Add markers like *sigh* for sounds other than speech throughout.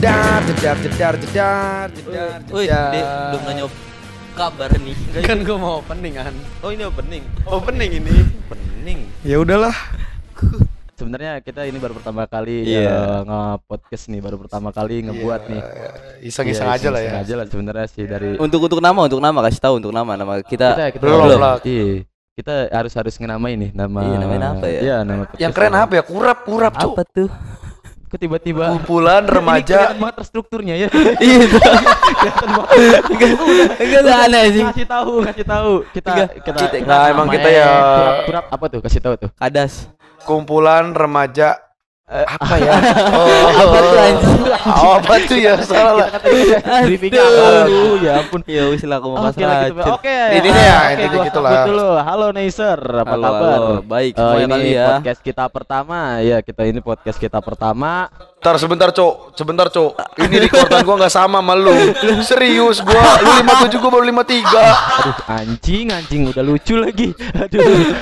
jedar jedar jedar jedar jedar jedar. Dek, belum nanya kabar nih. *laughs* kan gue mau opening kan Oh, ini opening. opening ini Opening. ya udahlah *laughs* Sebenarnya kita ini baru pertama kali Iya. eh, nge-podcast nih, baru pertama kali ngebuat nih. iseng-iseng Iya, aja lah ya iseng aja lah sebenarnya sih dari Untuk untuk nama, untuk nama kasih tahu untuk nama nama kita. kita, kita belum belum. Iya. Kita harus harus ngenamain nih nama. Iya, namain apa ya? Iya, nama yang keren apa ya kurap kurap Apa tuh? Kok tiba-tiba kumpulan Ini remaja kelihatan banget terstrukturnya ya. *laughs* Iya. *laughs* Enggak enggak aneh sih. kasih tahu, kasih tahu. Kita kita, kita- Nah, emang kita ya- kurap, kurap apa tuh? Kasih tahu tuh. Kadas. kumpulan remaja eh, apa ya *laughs* oh, Apa tuh, anjing? oh, apa tuh ya salah lah Briefingnya Aduh. ya ampun. Ya wis lah aku mau pasrah. Oke. Ah, ya, gua gitu lah. dulu. Halo Neisser, apa Halo, kabar? halo. Baik, semuanya ini kali ya. podcast kita pertama. Ya, kita ini podcast kita pertama. Ntar sebentar cok, sebentar cok. Ini rekordan gua nggak sama sama lu. Serius gua, lu 57 gua baru 53. Aduh, anjing, anjing udah lucu lagi. Aduh.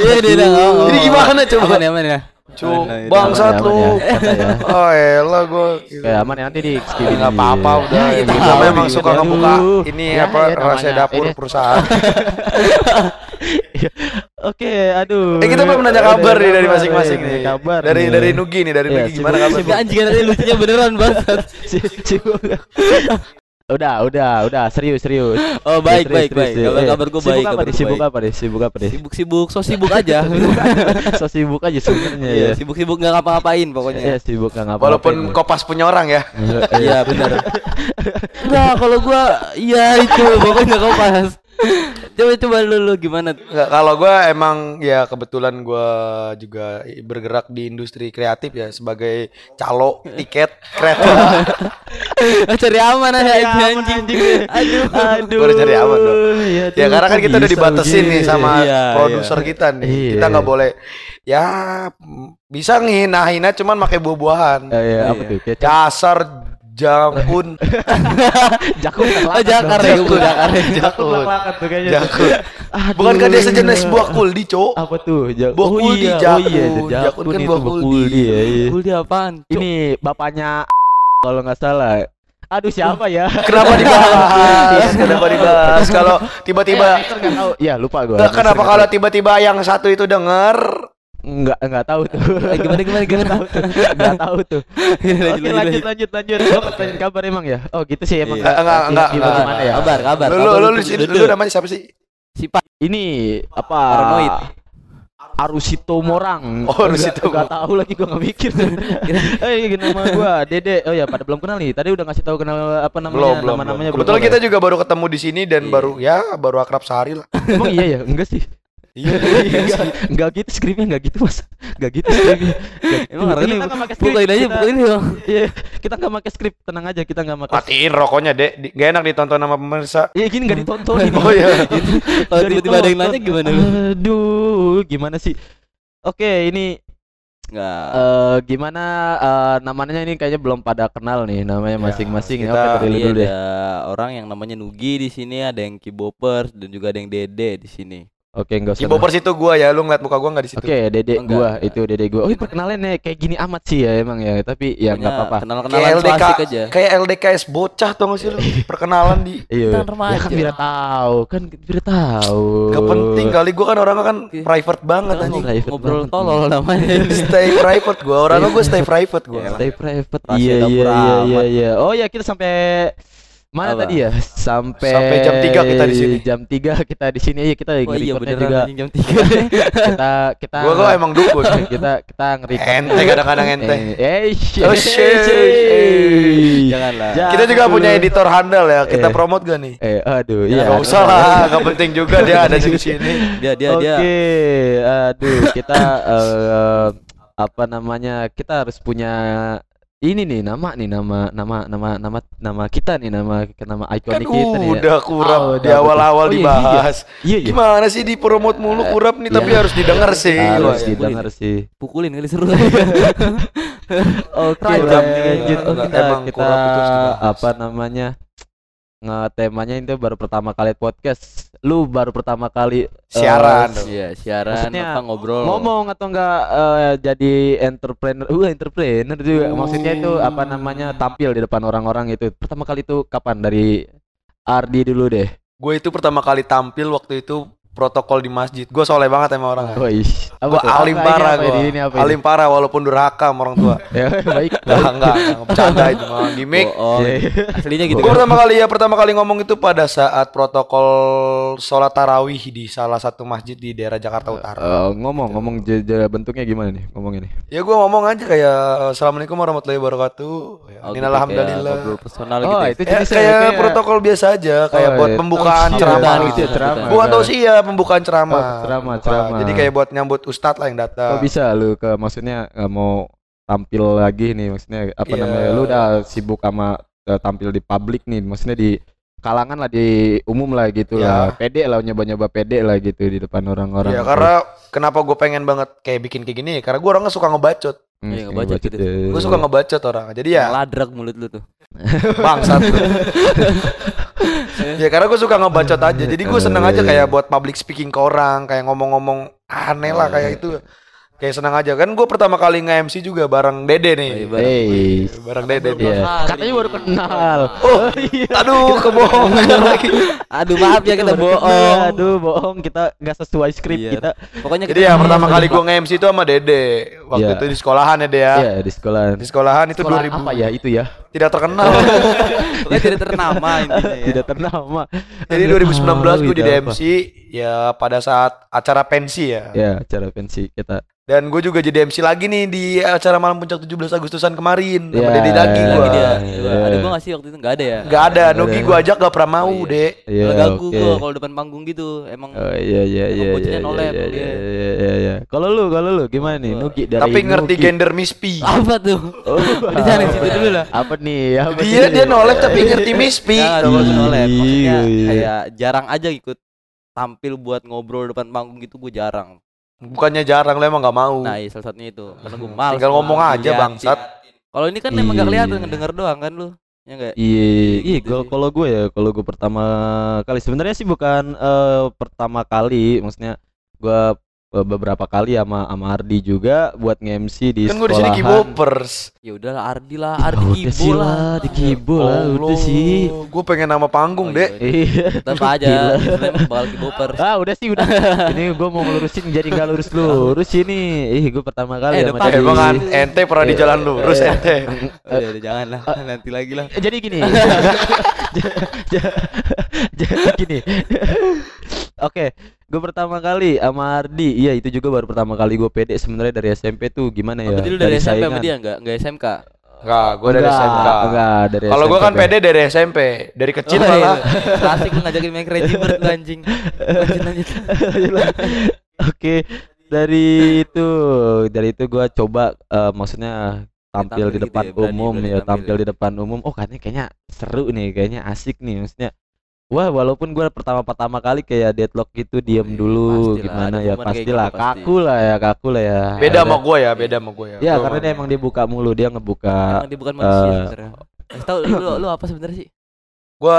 Iya. Oh, Ini oh. gimana coba? Aman ya, aman ya. Cuk, ya. bangsat ya, lu. aman ya, ya. *laughs* Oh elah gua. Oke, aman ya nanti di skip Ya, nggak apa-apa udah. Ya, tahu, memang suka ngebuka ini Ya, apa ya, rahasia dapur Ini- perusahaan. *laughs* Oke, aduh. Eh kita belum nanya kabar nih dari masing-masing nih. Kabar. Dari dari Nugi nih, dari Nugi gimana kabar? Enggak anjing nanti lucunya beneran bangsat. *laughs* Si-. Udah, udah, udah, serius, serius. *gasps* Oh, baik, Serius, baik, serius, baik. serius. Eh, gua sibuk baik, apa kabar Sibuk baik. apa deh? Sibuk apa deh? Sibuk-sibuk, so sibuk *laughs* aja. *laughs* so sibuk aja sebenarnya Iya, ya. sibuk-sibuk nggak ngapa-ngapain Iya, pokoknya. sibuk nggak ngapa Walaupun kopas punya orang ya. Iya, benar. Enggak, *laughs* kalau gua iya itu pokoknya kau pas. Coba coba lu, lu gimana? Nggak, kalau gua emang ya kebetulan gua juga bergerak di industri kreatif ya sebagai calo tiket kereta. *laughs* Cari aman aja Cari aman, anjing. Aduh. Aduh. Udah cari aman dong. Ya, ya karena kan kita udah dibatasin nih sama Iya, produser kita nih. Iya. Kita nggak boleh ya bisa ngehina-hina cuman pakai buah-buahan. Iya, apa Iya. tuh? Kecap. Dasar *laughs* jakun. Jakun Oh, jakar ya, gua jakar. Jakun tuh kayaknya. Jakun. Bukankah dia sejenis buah kuldi, Cok? Apa tuh? Buah oh kuldi, iya, jakun. oh iya, Jakun jakun, kan itu buah kuldi. kuldi ya. iya. Dia apaan? Ini bapaknya *laughs* kalau nggak salah. Aduh siapa ya? *laughs* Kenapa dibahas? Kenapa dibahas? Kalau Eh, tiba-tiba. Ya lupa gua. Nggak, kenapa kalau tiba-tiba yang satu itu denger Enggak enggak tahu tuh. Eh, gimana gimana gimana? Enggak tahu tuh. Lanjut, Oke lanjut lanjut lanjut. Lo pertanyaan kabar emang ya? Oh gitu sih emang. Iya. Enggak, enggak, enggak, Gimana enggak. gimana ya? Kabar, kabar. lu lu lu, lu, namanya siapa sih? Si Pak. Ini apa? Paranoid. Arusito Morang. Oh, Arusito Enggak tahu lagi gua enggak mikir. *laughs* Eh nama gua Dede. Oh ya pada belum kenal nih. Tadi udah ngasih tahu kenal apa namanya? Belum, belum, nama-namanya belum. Kebetulan belum kita juga baru ketemu di sini dan Iya. baru ya baru akrab sehari lah. Emang iya ya? Enggak sih. Iya. *laughs* enggak, enggak gitu skripnya enggak gitu mas enggak gitu skripnya Enggak *laughs* gitu. Emang harusnya kita enggak pakai skrip bukain aja, bukain iya kita enggak pakai skrip tenang aja kita enggak pakai Matiin rokoknya, Dek. Di- Gak enak ditonton sama pemirsa. iya gini enggak ditonton ini *laughs* Oh iya. Kalau Nggak tiba-tiba ada yang nanya gimana lu? aduh gimana sih oke ini Enggak. eh gimana eh, namanya ini kayaknya belum pada kenal nih namanya Ya, masing-masing kita- oke dari Iya dulu deh ada orang yang namanya Nugi di sini, ada yang Kibopers dan juga ada yang Dede di sini. Oke enggak usah Kibopers itu gua ya, lu ngeliat muka gua enggak di situ. Oke, dedek Enggak, gua enggak. itu dedek gua. Oh, perkenalannya kayak gini amat sih ya emang ya, tapi ya enggak apa-apa. Kayak Kenal-kenalan LDK, klasik aja. kayak LDKS bocah tau gak sih lu? *laughs* Perkenalan di Iya. Kita Ya kan biar tahu, kan biar tahu. Gak penting kali gua kan orangnya kan private banget anjing. Private ngobrol tolol namanya. *laughs* Stay private gua, orangnya gua stay private gua. Stay private. Iya iya iya iya iya. Oh ya kita sampai mana Apa? tadi ya? *laughs* Sampai Sampai jam 3 kita di sini. Jam 3 kita di sini aja kita Oh iya beneran juga. jam 3. *laughs* kita kita Gua gua emang dukun. *laughs* kita kita nge-record. Ente kadang-kadang ente. Eh, eh. Oh, shit. Janganlah. Ja- Kita juga punya editor handal ya. Kita Eh. promote gak nih? Eh, aduh, Ya, iya. Gak usah lah, gak penting juga dia ada di sini. Dia dia Oke, dia. aduh, kita eh, apa namanya? Kita harus punya ini nih nama nih nama nama nama nama nama kita nih nama nama Kan ikonik kita nih. ya. udah kurap Oh, di awal-awal. Oh, iya, dibahas. Iya, iya. Gimana sih di promote mulu kurap nih tapi Iya. harus didengar sih. Harus iya, didengar sih. Pukulin kali seru. *laughs* Oke, Kurap. lanjut. Oh, kita emang kita apa namanya? Ngetemanya itu baru pertama kali podcast. Lu baru pertama kali eh, Siaran dong. Iya, siaran Maksudnya apa ngobrol. ngomong atau enggak eh, jadi entrepreneur uh entrepreneur juga maksudnya itu apa namanya tampil di depan orang-orang itu pertama kali itu kapan dari Ardi dulu deh Gue itu pertama kali tampil waktu itu protokol di masjid. Gue soleh banget emang orangnya. Wih, Gue alim ini, parah gue. ini, ini ini? Alim parah walaupun durhaka sama orang tua. *laughs* ya baik Enggak, enggak, enggak bercanda itu mah gimmick. Oh, *laughs* aslinya gitu. Gue kan? pertama kali ya pertama kali ngomong itu pada saat protokol sholat tarawih di salah satu masjid di daerah Jakarta Utara. Eh, ngomong ngomong j- bentuknya gimana nih ngomongnya nih Ya gue ngomong aja kayak Assalamualaikum warahmatullahi wabarakatuh. Ya, Oh, Innal gitu, alhamdulillah. kayak personal oh gitu. ya. itu Ya, jenisnya kayak protokol biasa aja, kayak Oh, buat iya. pembukaan Oh, ceramah. sambutan gitu ya, ceramah. Bukan tau sih ya pembukaan ceramah. Oh, ceramah, ceramah. Jadi kayak buat nyambut ustadz lah yang datang. Kok bisa lu ke maksudnya nggak mau tampil lagi nih maksudnya apa Iya. namanya lu udah sibuk sama eh, tampil di publik nih maksudnya di kalangan lah di umum lah gitu Iya. lah pede lah nyoba-nyoba pede lah gitu di depan orang-orang Ya karena kenapa gue pengen banget kayak bikin kayak gini? Karena gue orangnya suka ngebacot. Hmm, Iya, suka ngebacot ngebacot gitu. ya. Gue suka ngebacot orang. Jadi ya Ladrak mulut lu tuh. *laughs* bangsat. ya karena gue suka ngebacot aja. Jadi gue seneng aja kayak buat public speaking ke orang, kayak ngomong-ngomong aneh lah kayak itu. Kayak seneng aja kan gue pertama kali nge-MC juga bareng Dede nih. Hey. Bareng Dede nih. Iya. Katanya baru kenal. *laughs* Oh, aduh kebohongan *laughs* lagi. Aduh maaf ya kita bohong. Aduh, bohong. Kita nggak sesuai skrip Iya. kita. Pokoknya Jadi ya pertama kali gue nge-MC itu sama Dede. Waktu Iya. itu di sekolahan ya Dede ya. Iya, di sekolah. Di sekolahan itu Sekolah 2000. apa ya itu ya? Tidak terkenal. *laughs* Pokoknya tidak ternama intinya ya. Tidak ternama. Jadi Aduh, 2019 gue gitu jadi apa. MC ya pada saat acara pensi ya. Ya, cara pensi kita. Dan gue juga jadi MC lagi nih di acara malam puncak 17 Agustusan kemarin sama Ya, Dedi lagi ya, gue. Iya. Ada gua nggak sih waktu itu enggak ada ya? Gak ada, ada. gue ajak gak pernah mau Oh, iya. deh. Iya, Udah ganggu oke. gua kalau depan panggung gitu. Emang Oh iya iya Emang iya bocahnya iya nolep iya iya iya iya iya. Kalau lu kalau lu gimana nih? Nugi dari Tapi ngerti Nugi. gender mispi. apa tuh? *laughs* Di sana situ dulu lah. Apa nih? Apa Dia dia nolep tapi ngerti mispi. Kalau nolep. Maksudnya Iya. kayak jarang aja ikut tampil buat ngobrol depan panggung gitu gue jarang. Bukannya jarang lo emang gak mau. Nah, iya salah satunya itu. Karena gue males. Tinggal ngomong aja bangsat. Kalau ini kan emang gak kelihatan Iya. ngedenger doang kan lu. Ya enggak? Iya, iya. Gitu Kalau sih. kalau gue ya, kalau gue pertama kali sebenarnya sih bukan eh, pertama kali, maksudnya gue beberapa kali sama sama Ardi juga buat nge-MC di Kan gue di sini kibopers. Ya udahlah Ardi lah, Ardi Kibo sih lah. di Kibo lah, udah sih. Gue pengen nama panggung, Oh, Dek. Iya. Tetap *laughs* aja, sebenarnya bakal Kiboper. Ah udah sih udah. ini gue mau ngelurusin jadi nggak lurus lurus ini. Ih gue pertama kali Eh, sama depan. Eh, Emang an- ente pernah di jalan lurus ente. Udah, udah jangan lah, nanti lagi lah. Eh, Jadi gini. *laughs* *laughs* Jadi gini. Oke, gue pertama kali sama Ardi. Iya itu juga baru pertama kali gue pede sebenarnya dari SMP tuh gimana Oh, ya? berarti lu dari, SMP sama saingan. dia enggak? Enggak SMK. Enggak, gue dari SMK. Enggak, dari Kalau gue kan pede dari SMP, dari kecil Oh, iya. malah. *laughs* Asik lu ngajakin main Crazy Bird anjing. Lanjut lanjut. *laughs* Oke, dari itu dari itu gua coba eh, maksudnya tampil tampil di gitu depan ya, umum berani ya, tampil tampil ya. di depan umum. Oh, katanya kayaknya seru nih, kayaknya asik nih maksudnya. Wah, walaupun gua pertama-pertama kali kayak deadlock gitu, diem iya, dulu pastilah, gimana ya, pastilah gitu pasti. kaku lah ya, kaku lah ya. Beda Ada- sama gue ya, beda sama gue ya. Ya, Gua karena dia emang dia buka mulu, dia ngebuka. Emang dia bukan manusia eh, sebenarnya. Eh, tahu lu, lu apa sebenarnya sih? Gua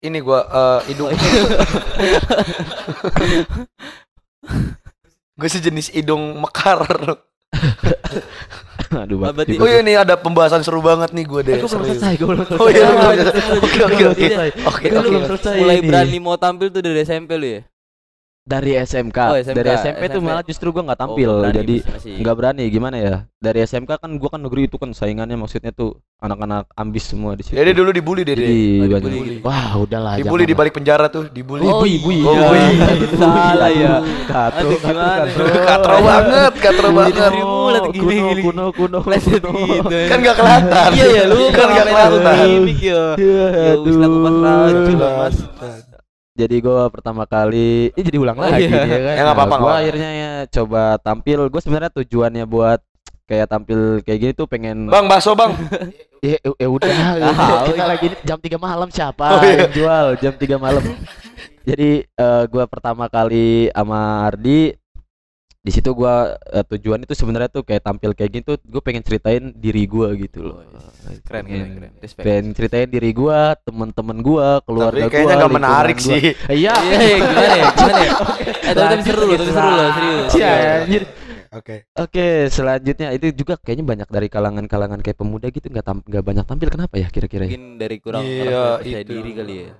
ini gua eh, hidung gue sejenis hidung mekar. *laughs* Aduh, Ah, berarti- Oh iya nih ada pembahasan seru banget nih gue deh. Aku belum selesai, gue belum selesai. Oh iya, belum selesai. Oke itu- oke oke. Oke oke. selesai mulai berani mau tampil tuh dari SMP lu ya? Dari SMK. Oh, SMK, Dari SMP, tuh SMP. malah justru gua nggak Oh, tampil. nggak berani jadi nggak berani gimana ya? Dari SMK kan gua kan negeri itu kan saingannya maksudnya tuh anak-anak ambis semua di situ. Jadi dulu dibully deh. Jadi. Oh, dibully. Wah, udahlah Dibully di balik penjara tuh, dibully. Oh, ibu, iya. Oh, iya. Salah ya. Katro, gimana? Katro banget, katro banget. Gini, kuno, gini. kuno, kuno, kuno. gitu. Kan gak kelihatan. Iya ya lu kan gak kelihatan. Ya. Iya, Ya aduh. Mas. Jadi gua pertama kali, eh jadi ulang Oh, lagi iya. ya kan. Ya, apa-apa, Nah, apa-apa. akhirnya ya coba tampil. Gua sebenarnya tujuannya buat kayak tampil kayak gini tuh pengen Bang, bakso bang. *laughs* Ya, ya udah, *laughs* Ah, kita iya. lagi jam 3 malam siapa Oh, iya. yang jual jam 3 malam. *laughs* Jadi eh, gua pertama kali sama Ardi di situ gua eh, tujuan itu sebenarnya tuh kayak tampil kayak gitu gue pengen ceritain diri gua gitu loh Oh, iya. Keren keren keren. Respect. pengen ceritain diri gua teman-teman gua keluarga Tapi gua kayaknya nggak lingkungan menarik gua. sih. iya Iya, iya, gimana ya? Gimana ya? *laughs* Eh, tapi, seru loh, tapi seru loh, serius. Iya, anjir. Oke. Oke, selanjutnya itu juga kayaknya banyak dari kalangan-kalangan kayak pemuda gitu nggak tam- nggak banyak tampil kenapa ya kira-kira? ya? Mungkin dari kurang Iya, kurang percaya itu. diri kali ya.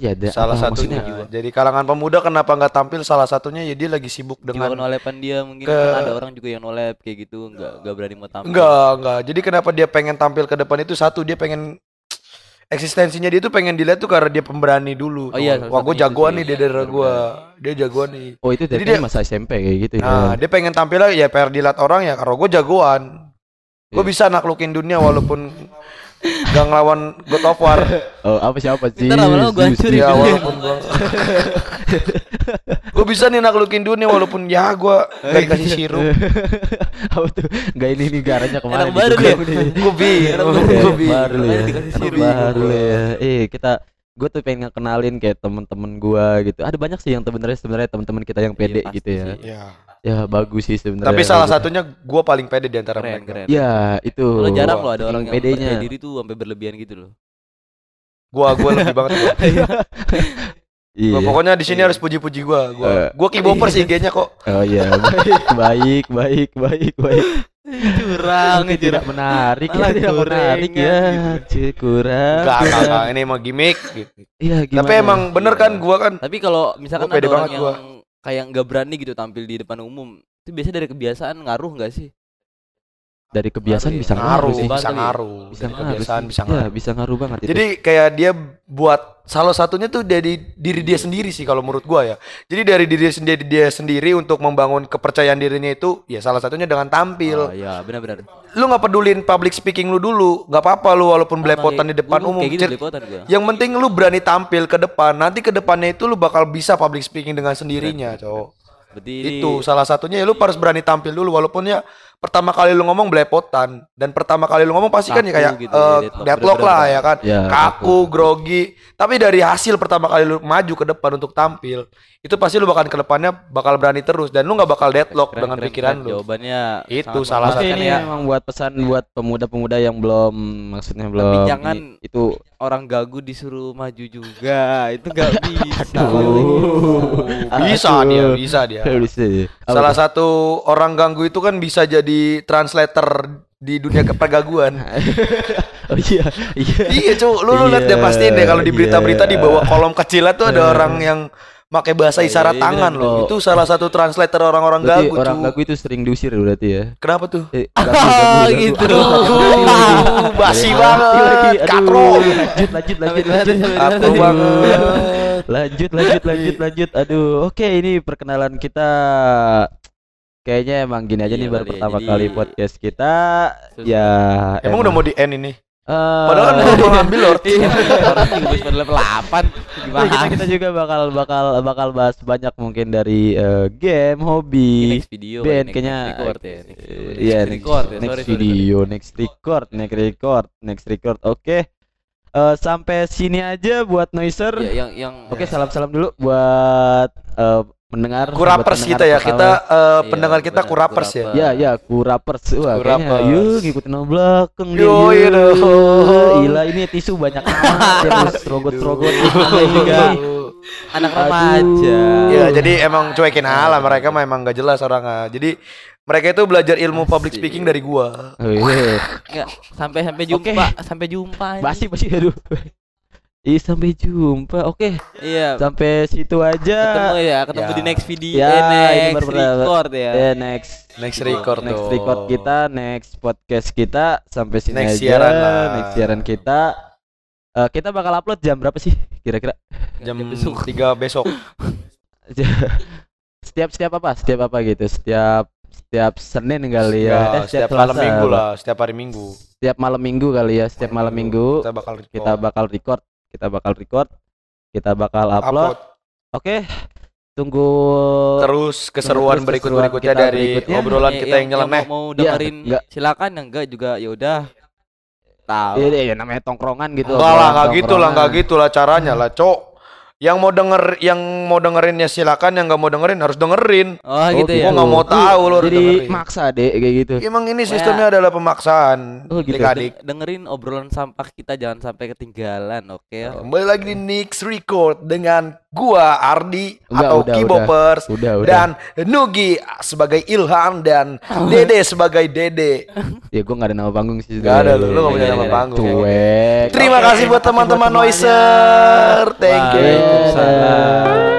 Iya, ada Salah apa satunya. maksudnya? Jadi kalangan pemuda kenapa nggak tampil? Salah satunya ya dia lagi sibuk Jiwa dengan nolepan dia mungkin ke- kan ada orang juga yang nolep kayak gitu, nggak nggak berani mau tampil. Enggak, enggak. Jadi kenapa dia pengen tampil ke depan itu satu dia pengen eksistensinya dia tuh pengen dilihat tuh karena dia pemberani dulu. Oh iya, Tuh. Wah, gue jagoan nih dia dari Bener-bener. gua. Dia jagoan nih. Oh, itu dari Jadi dia- masa SMP kayak gitu ya. Nah, dia pengen tampil lah ya pengen dilihat orang ya karena gue jagoan. Gue Iya. bisa naklukin dunia walaupun gak ngelawan God of War. Oh, apa siapa sih? Ntar lama-lama gua hancurin. ya walaupun gue Gue bisa nih naklukin dunia walaupun ya gue gak dikasih sirup. *laughs* apa tuh? Gak ini nih garanya ke mana? Anak baru nih. Gue bingung, Oke, gue bingung. baru ya. Baru ya. Eh, kita gue tuh pengen kenalin kayak temen-temen gua gitu. Ada banyak sih yang sebenarnya sebenarnya temen-temen kita yang pede pasti gitu ya. Ya. Ya bagus sih sebenarnya. Tapi salah Bagus. satunya gue paling pede di antara Keren mereka. keren. Ya, itu. Kalau jarang loh ada orang yang pedenya. percaya diri tuh sampai berlebihan gitu loh. Gua gua lebih banget gua. *laughs* Iya. Gua pokoknya di sini harus puji-puji gua. Gua Eh. gua keyboper sih IG-nya kok. Oh iya, baik, *laughs* baik, baik, baik, baik. Curang Oke, tidak menarik ya, Malah tidak menarik ya. gorengan Cik, kurang. Enggak, enggak. Ini emang gimmick gitu. Iya, gimana? Tapi emang bener kan gua kan Tapi kalau misalkan Gua pede ada orang banget yang gua. Kayak nggak berani gitu tampil di depan umum, itu biasanya dari kebiasaan ngaruh nggak sih? Dari kebiasaan Ngaruh ya. bisa ngaruh, ngaruh sih. Bisa kali ya. ngaruh. Bisa Dari ngaruh kebiasaan sih. bisa Ya, ngaruh. bisa ngaruh banget itu. Jadi kayak dia buat salah satunya tuh dari diri dia sendiri sih kalau menurut gua ya. Jadi dari diri sendiri dia sendiri untuk membangun kepercayaan dirinya itu ya salah satunya dengan Oh tampil. iya, benar-benar. Lu nggak pedulin public speaking lu dulu, nggak apa-apa lu walaupun belepotan di depan umum. Gitu. Yang penting lu berani tampil ke depan. Nanti ke depannya itu lu bakal bisa public speaking dengan sendirinya, cowok. Itu salah satunya ya lu harus berani tampil dulu walaupun ya pertama kali lu ngomong belepotan dan pertama kali lu ngomong pasti kan ya Kaku kayak gitu eh, ya, deadlock. deadlock lah ya kan. Ya, Kaku, grogi. Tapi dari hasil pertama kali lu maju ke depan untuk tampil, itu pasti lu bakal ke depannya bakal berani terus dan lu nggak bakal deadlock Keren, dengan keren, pikiran keren. lu. Jawabannya Itu salah Oke, memuaskan ini ya. emang buat pesan buat pemuda-pemuda yang belum maksudnya belum jangan ini- itu Orang gagu disuruh maju juga, itu nggak *laughs* bisa. Aduh. Bisa Aduh. dia, bisa dia. Bisa ya. Salah satu orang ganggu itu kan bisa jadi translator di dunia kepergaguan. *laughs* Oh iya, iya. iya, cu, lu, lu lihat deh Iya, pastiin deh kalau di berita-berita iya. di bawah kolom kecilnya tuh ada orang yang pakai bahasa iya, isyarat iya, tangan bener, loh. bener. Itu salah satu translator orang-orang gagu, orang cu. gagu itu sering diusir berarti ya. Kenapa tuh? Eh, gagu, gagu, gagu. gitu. Basi banget, katro. Lanjut, lanjut, lanjut, lanjut. Katro banget. lanjut lanjut lanjut lanjut aduh oke ini perkenalan kita kayaknya emang gini aja Iya nih baru kali ya, pertama jadi- kali podcast kita Susah. ya Emang udah mau di end ini? Eh, Padahal kan mau ngambil Lord. Iya, orang juga baru level 8. Gimana? kita, kita juga bakal bakal bakal bahas banyak mungkin dari eh, game hobi next video band next- kayaknya record ya. Next, eh, iya next record ya. next Sorry, sorry, video next record next record next record oke Eh, sampai sini aja buat noiser sorry. Ya, yang yang Oke, salam-salam dulu buat eh, mendengar Kurapers kita ya, kita eh, Iya, pendengar kita kurapers ya. Ya, ya, kurapers. Wah, kayaknya Kurapers. yuk ngikutin belakang dia. Yo, iya. Gila, ini tisu banyak ya, *laughs* rogot-rogot juga. *laughs* anak remaja. Ya, jadi emang cuekin alam mereka mah emang gak jelas orangnya. Jadi mereka itu belajar ilmu public speaking dari gua. Oh, iya. Sampai sampai jumpa, sampai jumpa. Basi, basi, aduh. Ih, sampai jumpa. Oke, Iya. sampai situ aja. Ketemu ya, ketemu Ya. di next video, Ya, eh, ini next record ya. Eh, next Next record next tuh. record kita, next podcast kita sampai sini Next aja. siaran lah. Next siaran kita. Eh, kita bakal upload jam berapa sih kira-kira? jam besok. 3 besok. *laughs* setiap setiap apa? Setiap apa gitu? Setiap setiap Senin kali ya. Ya, Eh, setiap malam Selasa, minggu lah, setiap hari minggu. Setiap malam minggu kali ya. Setiap malam minggu kita bakal record. kita bakal record, kita bakal record, kita bakal upload. upload Oke. Tunggu terus keseruan berikut keseruan berikutnya dari berikutnya. obrolan Ya, kita yang- yang nyeleneh. mau, Iya, dengerin enggak. silakan yang enggak juga ya udah tahu. Iya, iya, namanya tongkrongan gitu. Enggak lah, enggak gitu lah, enggak gitu lah caranya lah, Cok. Yang mau denger yang mau dengerinnya silakan yang nggak mau dengerin harus dengerin Oh, gitu gua ya. nggak mau tahu lo harus Jadi dengerin maksa deh kayak gitu. emang ini sistemnya adalah pemaksaan Oh, gitu. Den- dengerin obrolan sampah kita jangan sampai ketinggalan, oke? ya? kembali lagi di Nix Record dengan gua Ardi Enggak, atau udah, Kibopers Udah, udah. dan Nugi sebagai Ilham dan Dede sebagai Dede *laughs* Ya gue gak ada nama panggung sih. Gak ada lu, lu gak punya nama panggung Cuek. Terima kasih buat teman-teman. Noiser Thank you Waalaikumsalam.